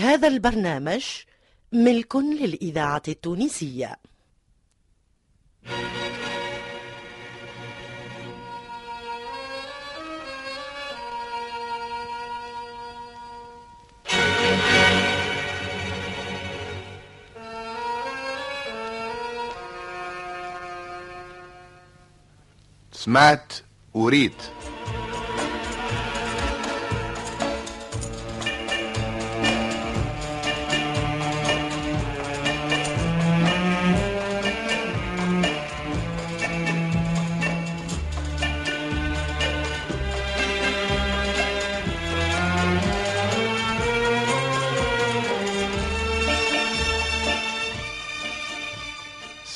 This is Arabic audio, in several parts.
هذا البرنامج ملك للإذاعة التونسية. سمعت وريت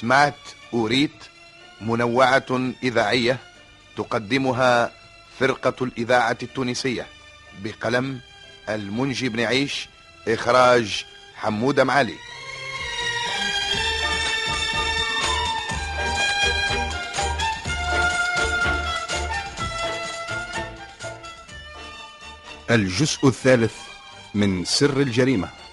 سمعت وريت منوعة إذاعية تقدمها فرقة الإذاعة التونسية بقلم المنجي بن عيش إخراج حمود معالي. الجزء الثالث من سر الجريمة.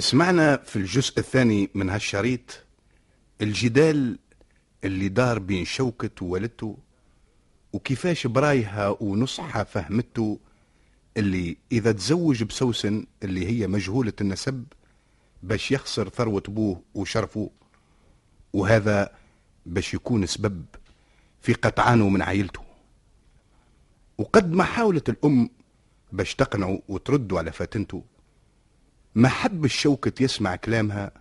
سمعنا في الجزء الثاني من هالشريط الجدال اللي دار بين شوكت ووالدته وكيفاش برايها ونصحها فهمته اللي إذا تزوج بسوسن اللي هي مجهولة النسب باش يخسر ثروة أبوه وشرفه وهذا باش يكون سبب في قطعانه من عائلته. وقد ما حاولت الأم باش تقنعه وترده على فاتنته. ما حب الشوكة يسمع كلامها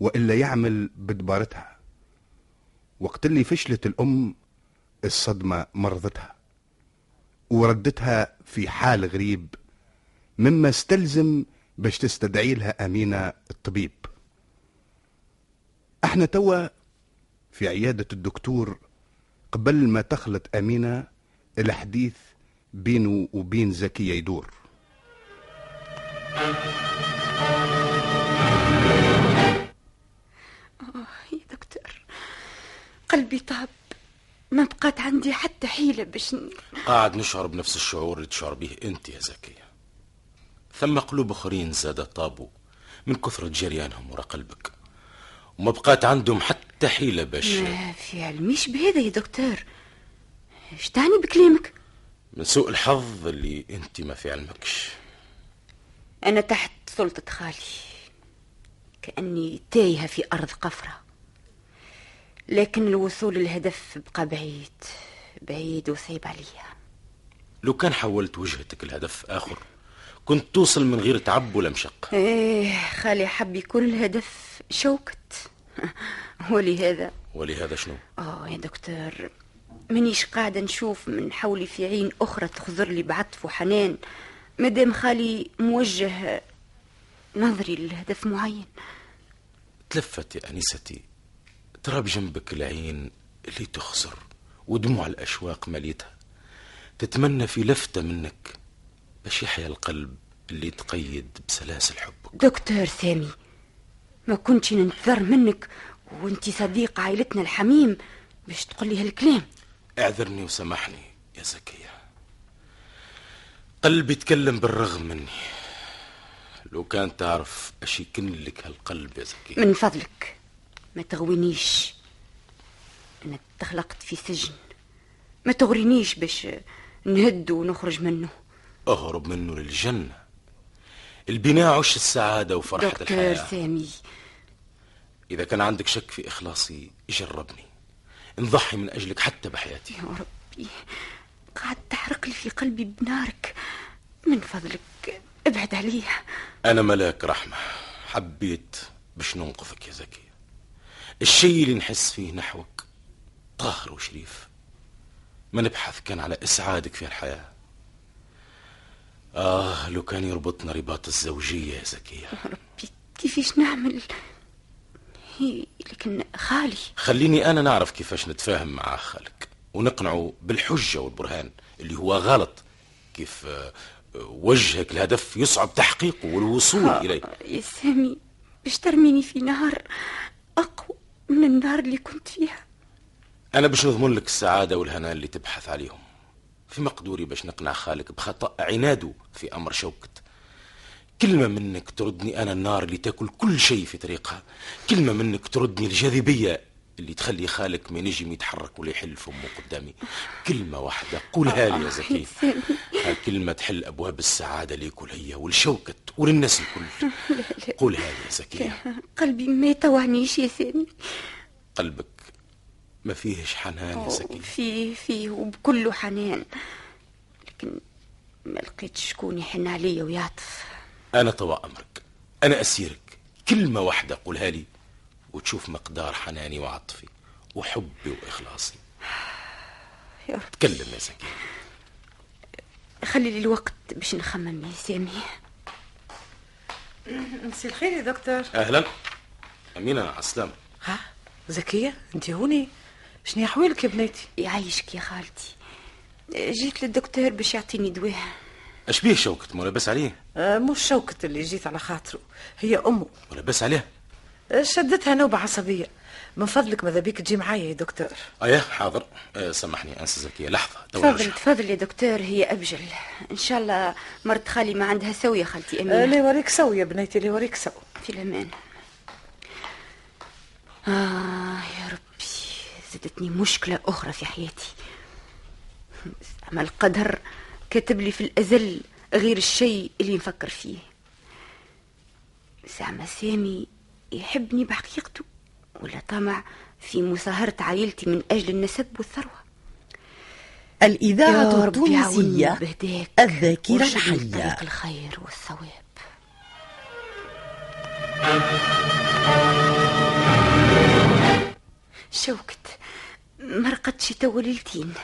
وإلا يعمل بدبارتها. وقت اللي فشلت الأم الصدمة مرضتها وردتها في حال غريب مما استلزم باش تستدعي لها أمينة الطبيب. إحنا توا في عيادة الدكتور قبل ما تخلط أمينة الحديث بينه وبين زكية يدور. قلبي طاب. ما بقات عندي حتى حيلة باش قاعد نشعر بنفس الشعور اللي تشعر به أنت يا زكية ثم قلوب آخرين زاد طابوا من كثرة جريانهم ورا قلبك. وما بقات عندهم حتى حيلة باش ما في علميش بهذا يا دكتور. إيش تعني بكلامك؟ من سوء الحظ اللي أنت ما في علمكش أنا تحت سلطة خالي. كأني تايهة في أرض قفرة. لكن الوصول للهدف بقى بعيد. بعيد وصعيب عليا. لو كان حولت وجهتك لهدف آخر كنت توصل من غير تعب ولا مشقة؟ إيه خالي حب يكون الهدف شوكت. ولهذا؟ ولهذا شنو؟ آه يا دكتور منيش قاعدة نشوف من حولي في عين أخرى تخزر لي بعطف وحنان. مادام خالي موجه نظري لهدف معين. تلفت يا أنيستي ترى بجنبك العين اللي تخزر ودموع الأشواق مليتها. تتمنى في لفتة منك باش يحيا القلب اللي تقيد بسلاسل حبك. دكتور سامي ما كنتش ننتظر منك وانتي صديق عائلتنا الحميم باش تقول لي هالكلام. اعذرني وسامحني يا زكية. قلبي يتكلم بالرغم مني. لو كان تعرف اش يكن لك هالقلب يا زكية. من فضلك. ما تغوينيش. أنا تخلقت في سجن. ما تغرينيش باش نهد ونخرج منه. اهرب منه للجنة. البناء عش السعادة وفرحة دكتور الحياة. سامي. إذا كان عندك شك في إخلاصي جربني. نضحي من أجلك حتى بحياتي. يا ربي قاعد تحرق لي في قلبي بنارك. من فضلك ابعد عليه أنا ملاك رحمة. حبيت باش ننقذك يا زكي. الشيء اللي نحس فيه نحوك. طاهر وشريف. ما نبحث كان على إسعادك في الحياة. آه لو كان يربطنا رباط الزوجية يا زكية. يا ربي كيفاش نعمل؟ هي لكن خالي. خليني أنا نعرف كيفاش نتفاهم مع خالك ونقنعه بالحجة والبرهان اللي هو غلط. كيف آه، آه، وجهك الهدف يصعب تحقيقه والوصول إليه. يا سامي باش ترميني في نهر. من النار اللي كنت فيها. أنا باش نضمن لك السعادة والهناء اللي تبحث عليهم. في مقدوري باش نقنع خالك بخطأ عناده في أمر شوكت. كلمة منك تردني أنا النار اللي تاكل كل شيء في طريقها. كلمة منك تردني الجاذبية اللي تخلي خالك ما نجم يتحرك ولا يحل فمه قدامي. كلمة واحدة قولها لي يا زكي. هالكلمة تحل أبواب السعادة ليك وليا ولشوكت وللناس الكل. قولها لي يا زكي. قلبي ما يطوعنيش يا سامي قلبك ما فيهش حنان يا زكي. فيه فيه وبكله حنان. لكن ما لقيتش شكون يحن عليا ويعطف. أنا طوى أمرك أنا أسيرك. كلمة واحدة قولها لي. وتشوف مقدار حناني وعطفي وحبي وإخلاصي. يا رب. تكلم يا زكي خلي لي الوقت باش نخمم يا سامي. مسي الخير يا دكتور. أهلا. أمينة على السلامة. ها؟ زكية أنت هوني؟ شنو أحوالك يا بنيتي يعيشك يا خالتي. جيت للدكتور باش يعطيني دواء اش بيه شوكت ما لاباس عليه؟ آه مش شوكت اللي جيت على خاطره هي أمه. ما لاباس عليه؟ آه، شدتها نوبة عصبية. من فضلك ماذا بيك تجي معايا يا دكتور؟ أيه حاضر. أه سامحني أنسى زكية. لحظة تو تفضل. تفضل يا دكتور هي أبجل. إن شاء الله مرت خالي ما عندها سوية خالتي أمينة. لي وريك سو يا بنيتي لي وريك سو. في الأمان. آه يا ربي زادتني مشكلة أخرى في حياتي. أما القدر كتب لي في الأزل غير الشيء اللي نفكر فيه. زعما سامي يحبني بحقيقته ولا طمع في مصاهرة عائلتي من أجل النسب والثروة الإذاعة التونسية الذاكرة الحية. لطريق الخير والصواب شوكت ما رقدتش توا ليلتين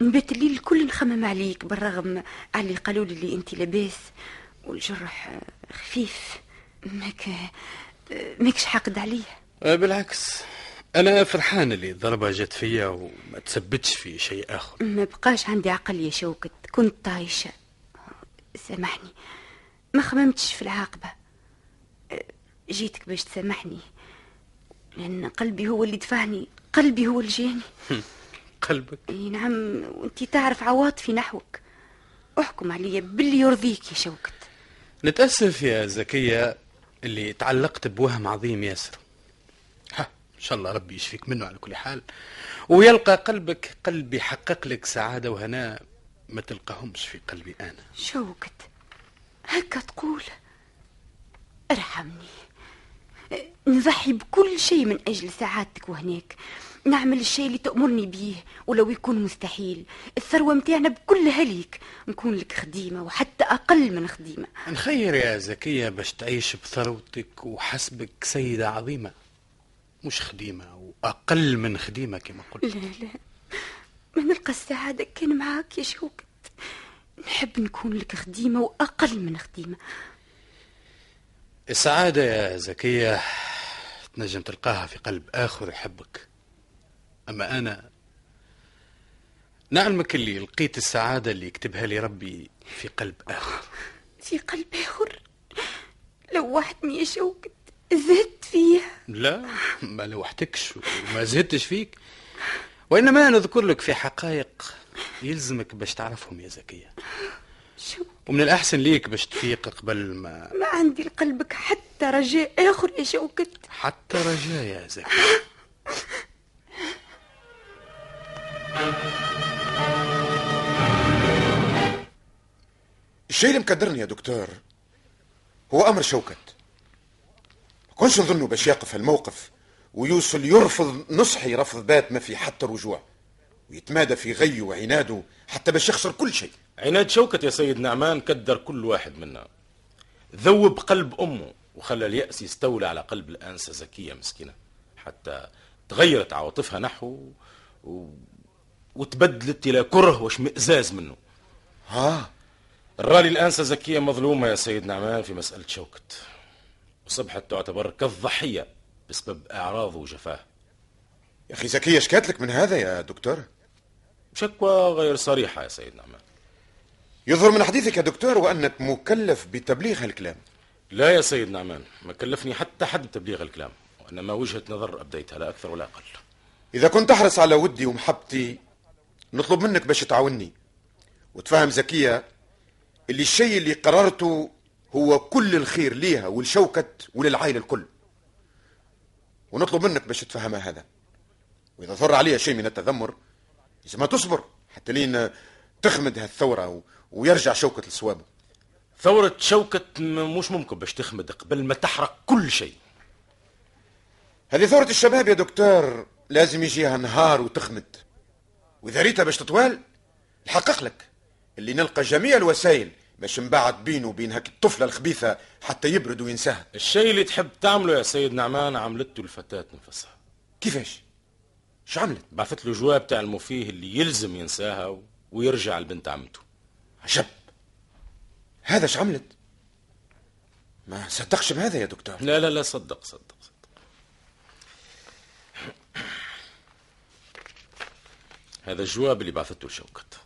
نبات الليل الكل نخمم عليك بالرغم على اللي قالوا لي أنت لاباس. والجرح خفيف. ماك ماكش حاقد عليه آه، بالعكس. أنا فرحان اللي الضربة جت فيا وما تثبتش في شيء آخر. ما بقاش عندي عقل يا شوكت. كنت طايشة. سامحني. ما خممتش في العاقبة. أه، جيتك باش تسامحني. لأن قلبي هو اللي دفعني. قلبي هو اللي جاني. قلبك. إي نعم وانت تعرف عواطفي نحوك. أحكم عليا باللي يرضيك يا شوكت. نتأسف يا زكية. اللي تعلقت بوهم عظيم ياسر. ها إن شاء الله ربي يشفيك منه على كل حال. ويلقى قلبك قلب يحقق لك سعادة وهناء ما تلقاهمش في قلبي أنا. شوكت هكا تقول. ارحمني. نضحي بكل شيء من أجل سعادتك وهناك. نعمل الشيء اللي تأمرني بيه ولو يكون مستحيل. الثروة متاعنا بكلها ليك نكون لك خديمة وحتى أقل من خديمة. نخير يا زكية باش تعيش بثروتك وحسبك سيدة عظيمة. مش خديمة واقل من خديمة كما قلت. لا لا. ما نلقى السعادة كان معاك يا شوكت. نحب نكون لك خديمة وأقل من خديمة. السعادة يا زكية تنجم تلقاها في قلب آخر يحبك. أما أنا نعلمك اللي لقيت السعادة اللي يكتبها لي ربي في قلب آخر. في قلب آخر؟ لوحتني يا شوكت زدت فيها. لا ما لوحتكش وما زهدتش فيك. وإنما نذكر لك في حقائق يلزمك باش تعرفهم يا زكية. شو ومن الأحسن ليك باش تفيق قبل ما ما عندي لقلبك حتى رجاء آخر يا شوكت حتى رجاء يا زكية. الشيء اللي مكدرني يا دكتور هو أمر شوكت. ما كنش نظنه باش يقف الموقف ويوصل يرفض نصحي رفض بات ما في حتى رجوع ويتمادى في غيه وعناده حتى باش يخسر كل شيء. عناد شوكت يا سيد نعمان كدر كل واحد منا. ذوب قلب أمه وخلى اليأس يستولى على قلب الأنسة زكية مسكينة. حتى تغيرت عواطفها نحو و... وتبدلت إلى كره واشمئزاز منه. ها؟ الرالي الأنسة زكية مظلومة يا سيد نعمان في مسألة شوكت. وصبحت تعتبر كالضحية بسبب أعراضه وجفاه. يا أخي زكية شكات لك من هذا يا دكتور؟ شكوى غير صريحة يا سيد نعمان. يظهر من حديثك يا دكتور وأنك مكلف بتبليغ هالكلام لا يا سيد نعمان ما كلفني حتى حد بتبليغ الكلام وإنما وجهة نظر أبديتها لا أكثر ولا أقل. إذا كنت تحرص على ودي ومحبتي نطلب منك باش تعاوني وتفهم زكية اللي الشيء اللي قررته هو كل الخير ليها ولشوكت وللعائلة الكل. ونطلب منك باش تفهمها هذا. وإذا ظهر عليها شيء من التذمر لازم ما تصبر حتى لين تخمد هالثورة و- ويرجع شوكت لصوابه. ثورة شوكت م- مش ممكن باش تخمد قبل ما تحرق كل شيء. هذه ثورة الشباب يا دكتور لازم يجيها نهار وتخمد. وإذا ريتها باش تطوال نحقق لك. اللي نلقى جميع الوسائل باش نبعد بينه وبين هاك الطفلة الخبيثة حتى يبرد وينساها. الشيء اللي تحب تعمله يا سيد نعمان عملته الفتاة نفسها. كيفاش؟ شو عملت؟ بعثت له جواب تاع المفيه اللي يلزم ينساها و- ويرجع لبنت عمته. عجب. هذا شو عملت؟ ما صدقش بهذا يا دكتور. لا لا لا صدق صدق صدق. هذا الجواب اللي بعثته لشوكت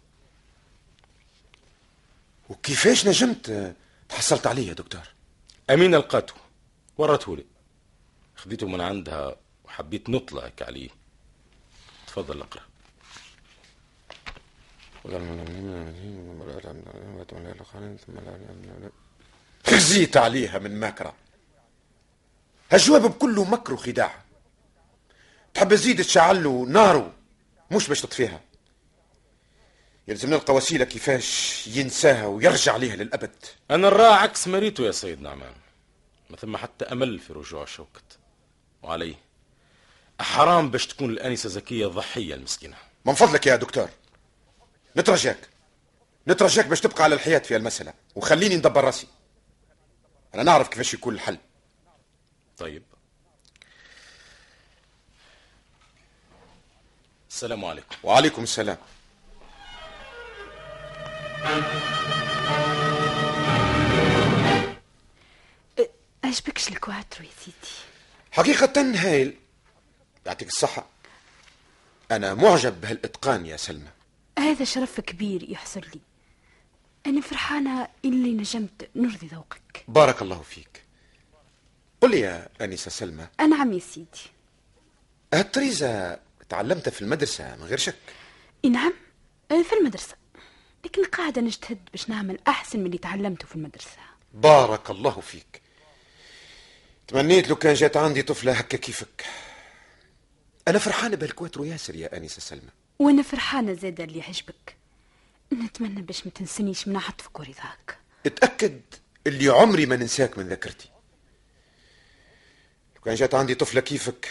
وكيفاش نجمت تحصلت عليه يا دكتور؟ أمين لقاته ورته لي. خذيته من عندها وحبيت نطلعك عليه. تفضل اقرأ. خزيت عليها من ماكرة هالجواب بكله مكر وخداع. تحب تزيد تشعل له ناره مش باش تطفيها. يلزم نلقى وسيلة كيفاش ينساها ويرجع ليها للأبد. أنا نراه عكس مريته يا سيد نعمان. ما ثم حتى أمل في رجوع شوكت. وعليه حرام باش تكون الآنسة زكية ضحية المسكينة. من فضلك يا دكتور. نترجاك. نترجاك باش تبقى على الحياد في المسألة. وخليني ندبر راسي. أنا نعرف كيفاش يكون الحل. طيب. السلام عليكم. وعليكم السلام. عجبكش الكواترو يا سيدي؟ حقيقة هايل يعطيك الصحة. أنا معجب بهالإتقان يا سلمى. هذا شرف كبير يحصل لي. أنا فرحانة إني نجمت نرضي ذوقك. بارك الله فيك. قل لي يا أنسة سلمى. أنعم يا سيدي. هالطريزة تعلمتها في المدرسة من غير شك. نعم أه، في المدرسة. لكن قاعدة نجتهد باش نعمل أحسن من اللي تعلمته في المدرسة. بارك الله فيك. تمنيت لو كان جات عندي طفلة هكا كيفك. أنا فرحانة بهالكواترو ياسر يا أنسة سلمى. وأنا فرحانة زادة اللي عجبك نتمنى باش ما تنسنيش من عطفك ورضاك اتأكد اللي عمري ما ننساك من ذاكرتي. لو كان جات عندي طفلة كيفك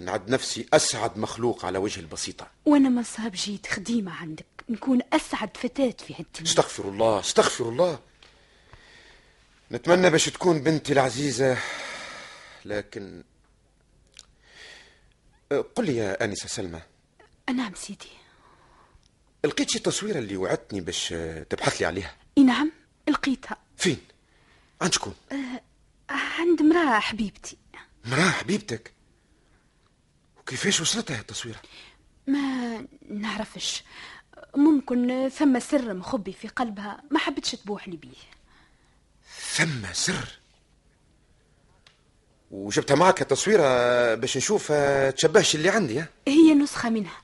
نعد نفسي أسعد مخلوق على وجه البسيطة. وأنا ما صاب جيت خديمة عندك. نكون أسعد فتاة في هالدنيا استغفر الله استغفر الله. نتمنى باش تكون بنتي العزيزة لكن أه، قل لي يا أنسة سلمى. نعم سيدي. لقيت شي تصويرة اللي وعدتني باش أه، تبحث لي عليها. إي نعم لقيتها. فين؟ عند شكون؟ عند امرأة حبيبتي. مراه حبيبتك؟ وكيفاش وصلتها التصويرة؟ ما نعرفش. ممكن ثم سر مخبي في قلبها ما حبتش تبوح لي بيه. ثم سر؟ وجبتها معك التصويرة باش نشوف أه، تشبهش اللي عندي ها؟ هي نسخة منها.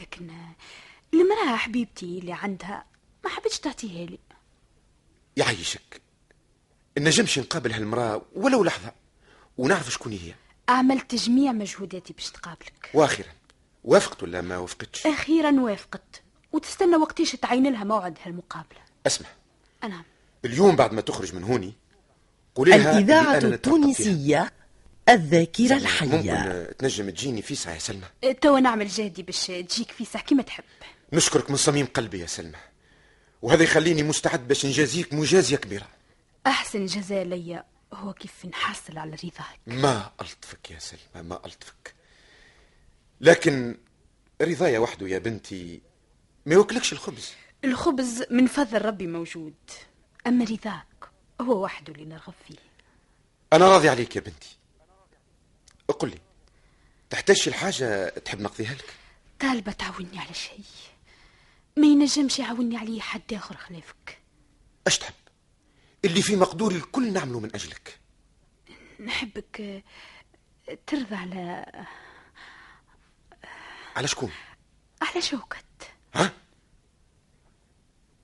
لكن المرأة حبيبتي اللي عندها ما حبتش تعطيها لي. يعيشك نجمش نقابل هالمرأة ولو لحظة ونعرف شكون هي. عملت جميع مجهوداتي باش تقابلك. وأخيرا وافقت ولا ما وافقتش؟ أخيرا وافقت. وتستنى وقتيش تعين لها موعد هالمقابلة. أسمع. نعم. اليوم بعد ما تخرج من هوني قولي لها الإذاعة. التونسية الذاكرة ممكن الحية. آه، تنجم تجيني في ساعة يا سلمى؟ توا نعمل جهدي باش تجيك في ساعة كيما تحب. نشكرك من صميم قلبي يا سلمى. وهذا يخليني مستعد باش نجازيك مجازية كبيرة. أحسن جزاء ليا. هو كيف نحصل على رضاك؟ ما ألطفك يا سلمى ما ألطفك. لكن رضايا وحده يا بنتي ما يوكلكش الخبز. الخبز من فضل ربي موجود. أما رضاك هو وحده اللي نرغب فيه. أنا راضي عليك يا بنتي. قل لي تحتاج الحاجة تحب نقضيها لك؟ طالبة تعاوني على شيء. ما ينجمش يعاوني عليه حد آخر خلافك. أش تحب؟ اللي في مقدوري الكل نعمله من أجلك. نحبك آه، ترضى على على شكون؟ على شوكت. ها؟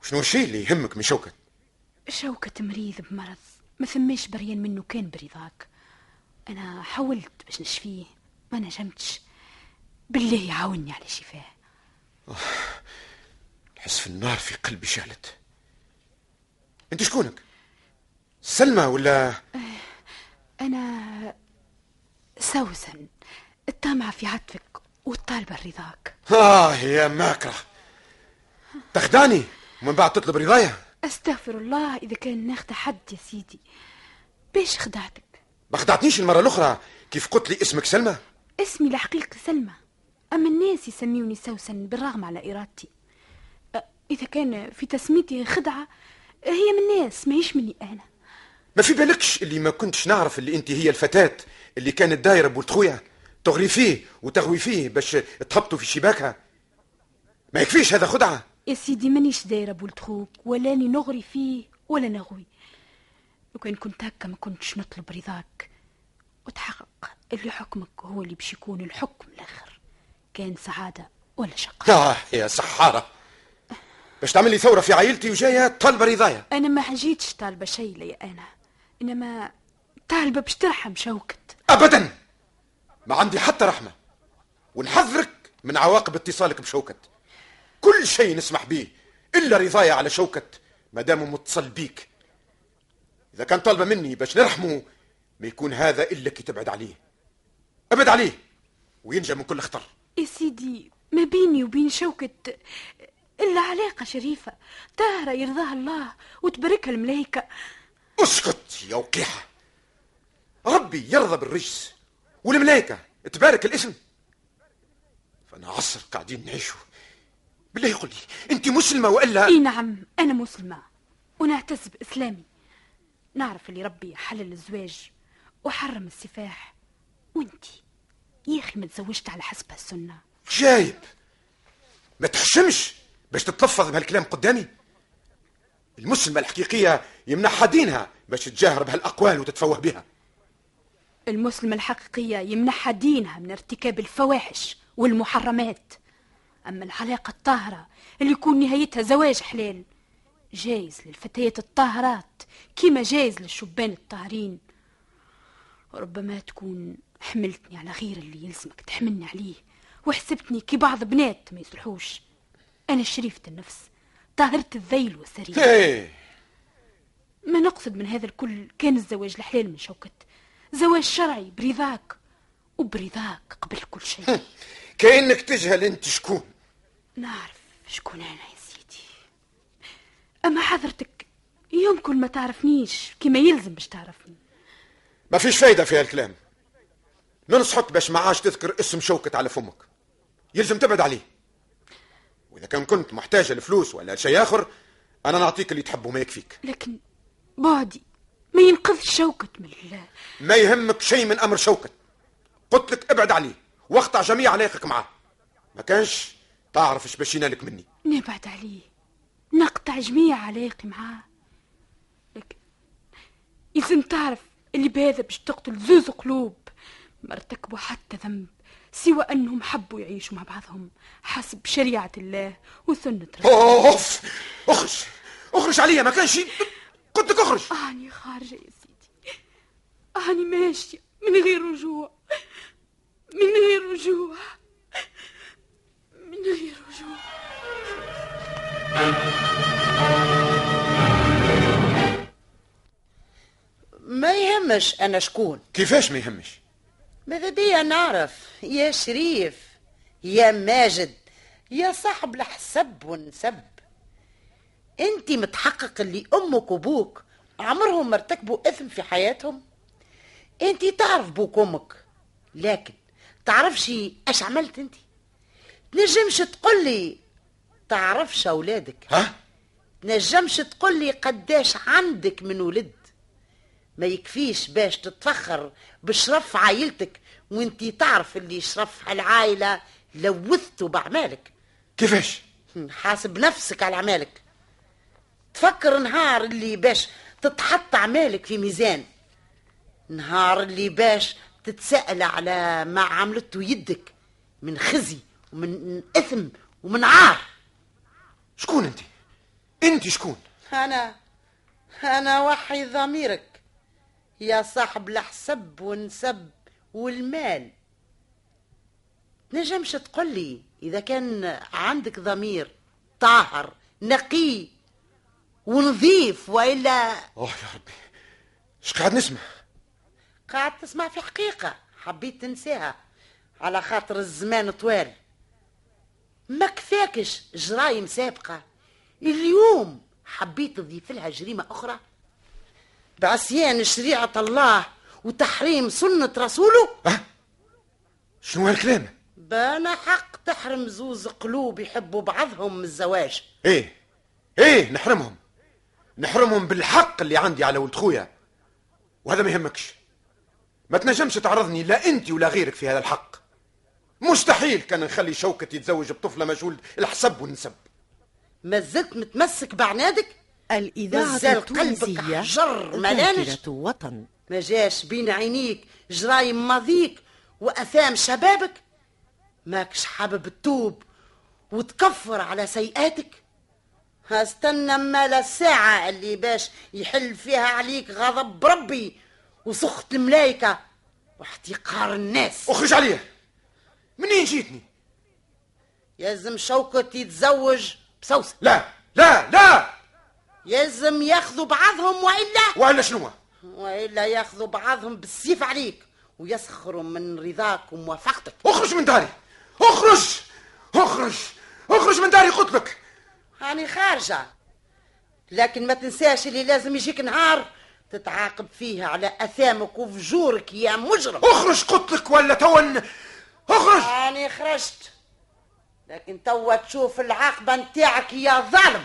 شنو الشيء اللي يهمك من شوكت؟ شوكت مريض بمرض ما ثماش بريان منه كان برضاك. أنا حاولت باش نشفيه ما نجمتش. بالله يعاوني على شفاه. نحس في النار في قلبي شعلت. أنت شكونك؟ سلمى ولا؟ أنا سوسن الطامعة في عطفك والطالبة رضاك آه يا ماكرة. تخدعني ومن بعد تطلب رضايا أستغفر الله إذا كان ناخد حد يا سيدي. باش خدعتك؟ ما خدعتنيش المرة الأخرى. كيف قلت لي اسمك سلمى؟ اسمي الحقيقي سلمى. أما الناس يسميوني سوسن بالرغم على إرادتي. إذا كان في تسميتي خدعة هي من الناس ماهيش مني أنا. ما في بالكش اللي ما كنتش نعرف اللي انت هي الفتاة اللي كانت دايرة بولد خويا. تغري فيه وتغوي فيه باش تهبطوا في شباكها ما يكفيش هذا خدعة. يا سيدي مانيش دايرة بولد خوك ولاني نغري فيه ولا نغوي. لو كان كنت هكا ما كنتش نطلب رضاك. وتحقق اللي حكمك هو اللي باش يكون الحكم الآخر. كان سعادة ولا شقاء. آه يا سحارة. باش تعمل لي ثورة في عائلتي وجاية طالبة رضايا. أنا ما جيتش طالبة شيء لي أنا. إنما طالبة باش ترحم شوكت أبدا! ما عندي حتى رحمة. ونحذرك من عواقب اتصالك بشوكت. كل شيء نسمح به إلا رضايا على شوكت ما دام متصل بيك. إذا كان طالبة مني باش نرحمه ما يكون هذا إلا كي تبعد عليه. أبعد عليه وينجى من كل خطر. يا سيدي ما بيني وبين شوكت إلا علاقة شريفة. طاهرة يرضاها الله وتباركها الملايكة اسكت يا وقيحة. ربي يرضى بالرجس والملائكة تبارك الاسم. فأنا عصر قاعدين نعيشوا. بالله يقول لي أنت مسلمة وإلا؟ إي نعم أنا مسلمة. ونعتز بإسلامي. نعرف اللي ربي حلل الزواج وحرم السفاح. وانتي يا أخي ما تزوجت على حسب السنة. جايب. ما تحشمش باش تتلفظ بهالكلام قدامي؟ المسلمة الحقيقية يمنحها دينها باش تجاهر بهالأقوال وتتفوه بها. المسلمة الحقيقية يمنحها دينها من ارتكاب الفواحش والمحرمات. أما العلاقة الطاهرة اللي يكون نهايتها زواج حلال جايز للفتيات الطاهرات كما جايز للشبان الطاهرين. وربما تكون حملتني على غير اللي يلزمك تحملني عليه وحسبتني كي بعض بنات ما يصلحوش. أنا شريفة النفس طاهرة الذيل والسرير. إيه ما نقصد من هذا الكل كان الزواج الحلال من شوكت زواج شرعي برضاك وبرضاك قبل كل شيء. كأنك تجهل أنت شكون. نعرف شكون أنا يا سيدي. أما حضرتك يمكن ما تعرفنيش كما يلزم باش تعرفني. ما فيش فايدة في هالكلام. ننصحك باش ما عادش تذكر اسم شوكت على فمك. يلزم تبعد عليه. وإذا كان كنت محتاجة لفلوس ولا شيء آخر أنا نعطيك اللي تحبه ما يكفيك. لكن بعدي ما ينقذش شوكت من الله. ما يهمك شيء من أمر شوكت قلت لك ابعد عليه واقطع جميع علاقك معاه ما كانش تعرف إيش باش ينالك مني. نبعد عليه نقطع جميع علاقي معاه. لكن يلزم تعرف اللي بهذا باش تقتل زوز قلوب ما ارتكبوا حتى ذنب. سوى أنهم حبوا يعيشوا مع بعضهم حسب شريعة الله وسنة رسوله. أوف أخرج أخرج عليا ما كانش قلت لك أخرج. أني خارجة يا سيدي. أني ماشية من غير رجوع. من غير رجوع. من غير رجوع. ما يهمش أنا شكون. كيفاش ما يهمش؟ ماذا بيا نعرف؟ يا شريف يا ماجد يا صاحب الحسب والنسب. انت متحقق اللي أمك وابوك عمرهم ما ارتكبوا إثم في حياتهم؟ انت تعرف بوك وامك لكن تعرفش اش عملت انت؟ تنجمش تقول لي تعرفش أولادك. ها؟ تنجمش تقول لي قداش عندك من ولد. ما يكفيش باش تتفخر بشرف عائلتك وانتي تعرف اللي شرف العائلة لوثته بأعمالك. كيفاش؟ حاسب نفسك على أعمالك. تفكر نهار اللي باش تتحط أعمالك في ميزان. نهار اللي باش تتسأل على ما عملته يدك من خزي ومن إثم ومن عار. شكون أنت؟ أنت شكون؟ أنا أنا وحي ضميرك. يا صاحب الحسب والنسب والمال. نجمش تقول لي إذا كان عندك ضمير طاهر نقي ونظيف وإلا أوه يا ربي إيش قاعد نسمع؟ قاعد تسمع في حقيقة حبيت تنساها على خاطر الزمان طوال. ما كفاكش جرايم سابقة. اليوم حبيت تضيف لها جريمة أخرى؟ بعصيان شريعة الله وتحريم سنة رسوله؟ شنو هالكلام؟ بأنا حق تحرم زوز قلوب يحبوا بعضهم من الزواج. إيه إيه نحرمهم. نحرمهم بالحق اللي عندي على ولد خويا. وهذا ما يهمكش. ما تنجمش تعرضني لا أنت ولا غيرك في هذا الحق. مستحيل كان نخلي شوكة يتزوج بطفلة مجهول الحسب والنسب. ما زلت متمسك بعنادك؟ الإذاعة مازال قلبك التونسية حجر ملانش ذاكرة وطن ما جاش بين عينيك جرايم ماضيك وأثام شبابك. ماكش حابب تتوب وتكفر على سيئاتك؟ هستنى مال الساعة اللي باش يحل فيها عليك غضب ربي وسخط الملايكة واحتقار الناس. أخرج عليه منين جيتني؟ يلزم شوكة يتزوج بسوسة لا لا لا! يلزم ياخذوا بعضهم وإلا ولا شنو؟ وإلا ياخذوا بعضهم بالسيف عليك ويسخروا من رضاك وموافقتك أخرج من داري. أخرج! أخرج! أخرج من داري قلت لك هاني خارجة. لكن ما تنساش اللي لازم يجيك نهار تتعاقب فيه على أثامك وفجورك يا مجرم. أخرج قلت لك ولا تون أخرج! هاني خرجت. لكن توا تشوف العاقبة نتاعك يا ظالم.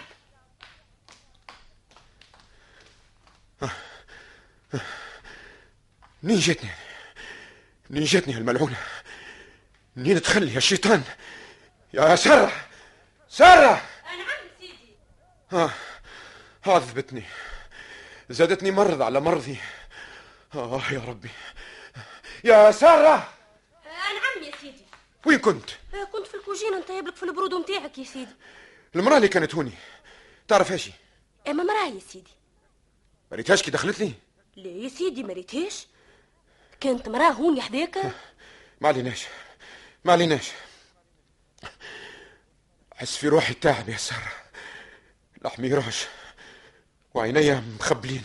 منين جاتني. منين جاتني هالملعونة منين تخلي يا الشيطان. يا سارة! سارة! نعم سيدي. آه عذبتني زادتني مرض على مرضي. آه يا ربي. يا سارة! آه نعم يا سيدي. وين كنت؟ آه كنت في الكوجينة نطيب لك في البرود نتاعك يا سيدي. المرأة اللي كانت هوني تعرف هاشي؟ أما مراه يا سيدي. ما ريتهاش كي دخلت لا يا سيدي ما ريتهاش كانت مراه هون حداك؟ ما عليناش ما عليناش. أحس في روحي تعب يا سارة. لحمي راش وعيني مخبلين.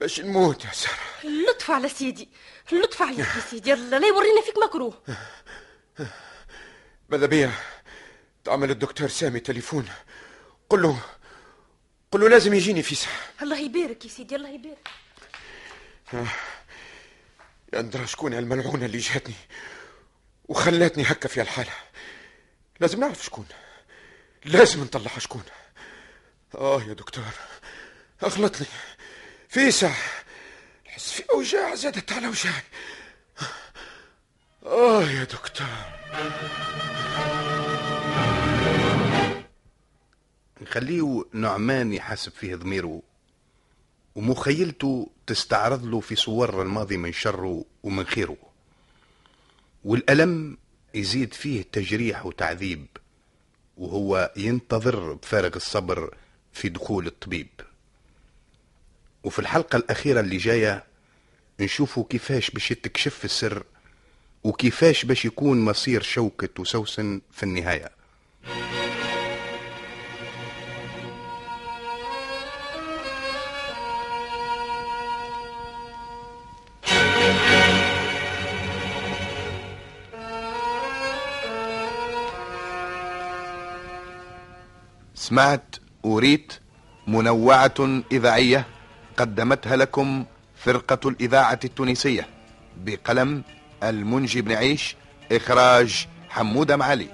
باش نموت يا سارة. اللطف على سيدي اللطف عليك يا سيدي. لا يورينا فيك مكروه ماذا بيا؟ تعمل الدكتور سامي تليفون. قل له قل له لازم يجيني في ساعة الله يبارك يا سيدي الله يبارك. يا ندرى شكون هالملعونة اللي جاتني وخلاتني هكا في هالحالة لازم نعرف شكون. لازم نطلعها شكون. آه يا دكتور أغلطني في ساعة. نحس في أوجاع زادت على أوجاعي. آه يا دكتور. نخليه نعمان يحاسب فيه ضميره. ومخيلته تستعرض له في صور الماضي من شره ومن خيره. والألم يزيد فيه تجريح وتعذيب وهو ينتظر بفارغ الصبر في دخول الطبيب. وفي الحلقة الأخيرة اللي جاية نشوفوا كيفاش باش يتكشف السر وكيفاش باش يكون مصير شوكة وسوسن في النهاية. سمعت وريت منوعة إذاعية قدمتها لكم فرقة الإذاعة التونسية بقلم المنجي بن عيش إخراج حمودة معالي.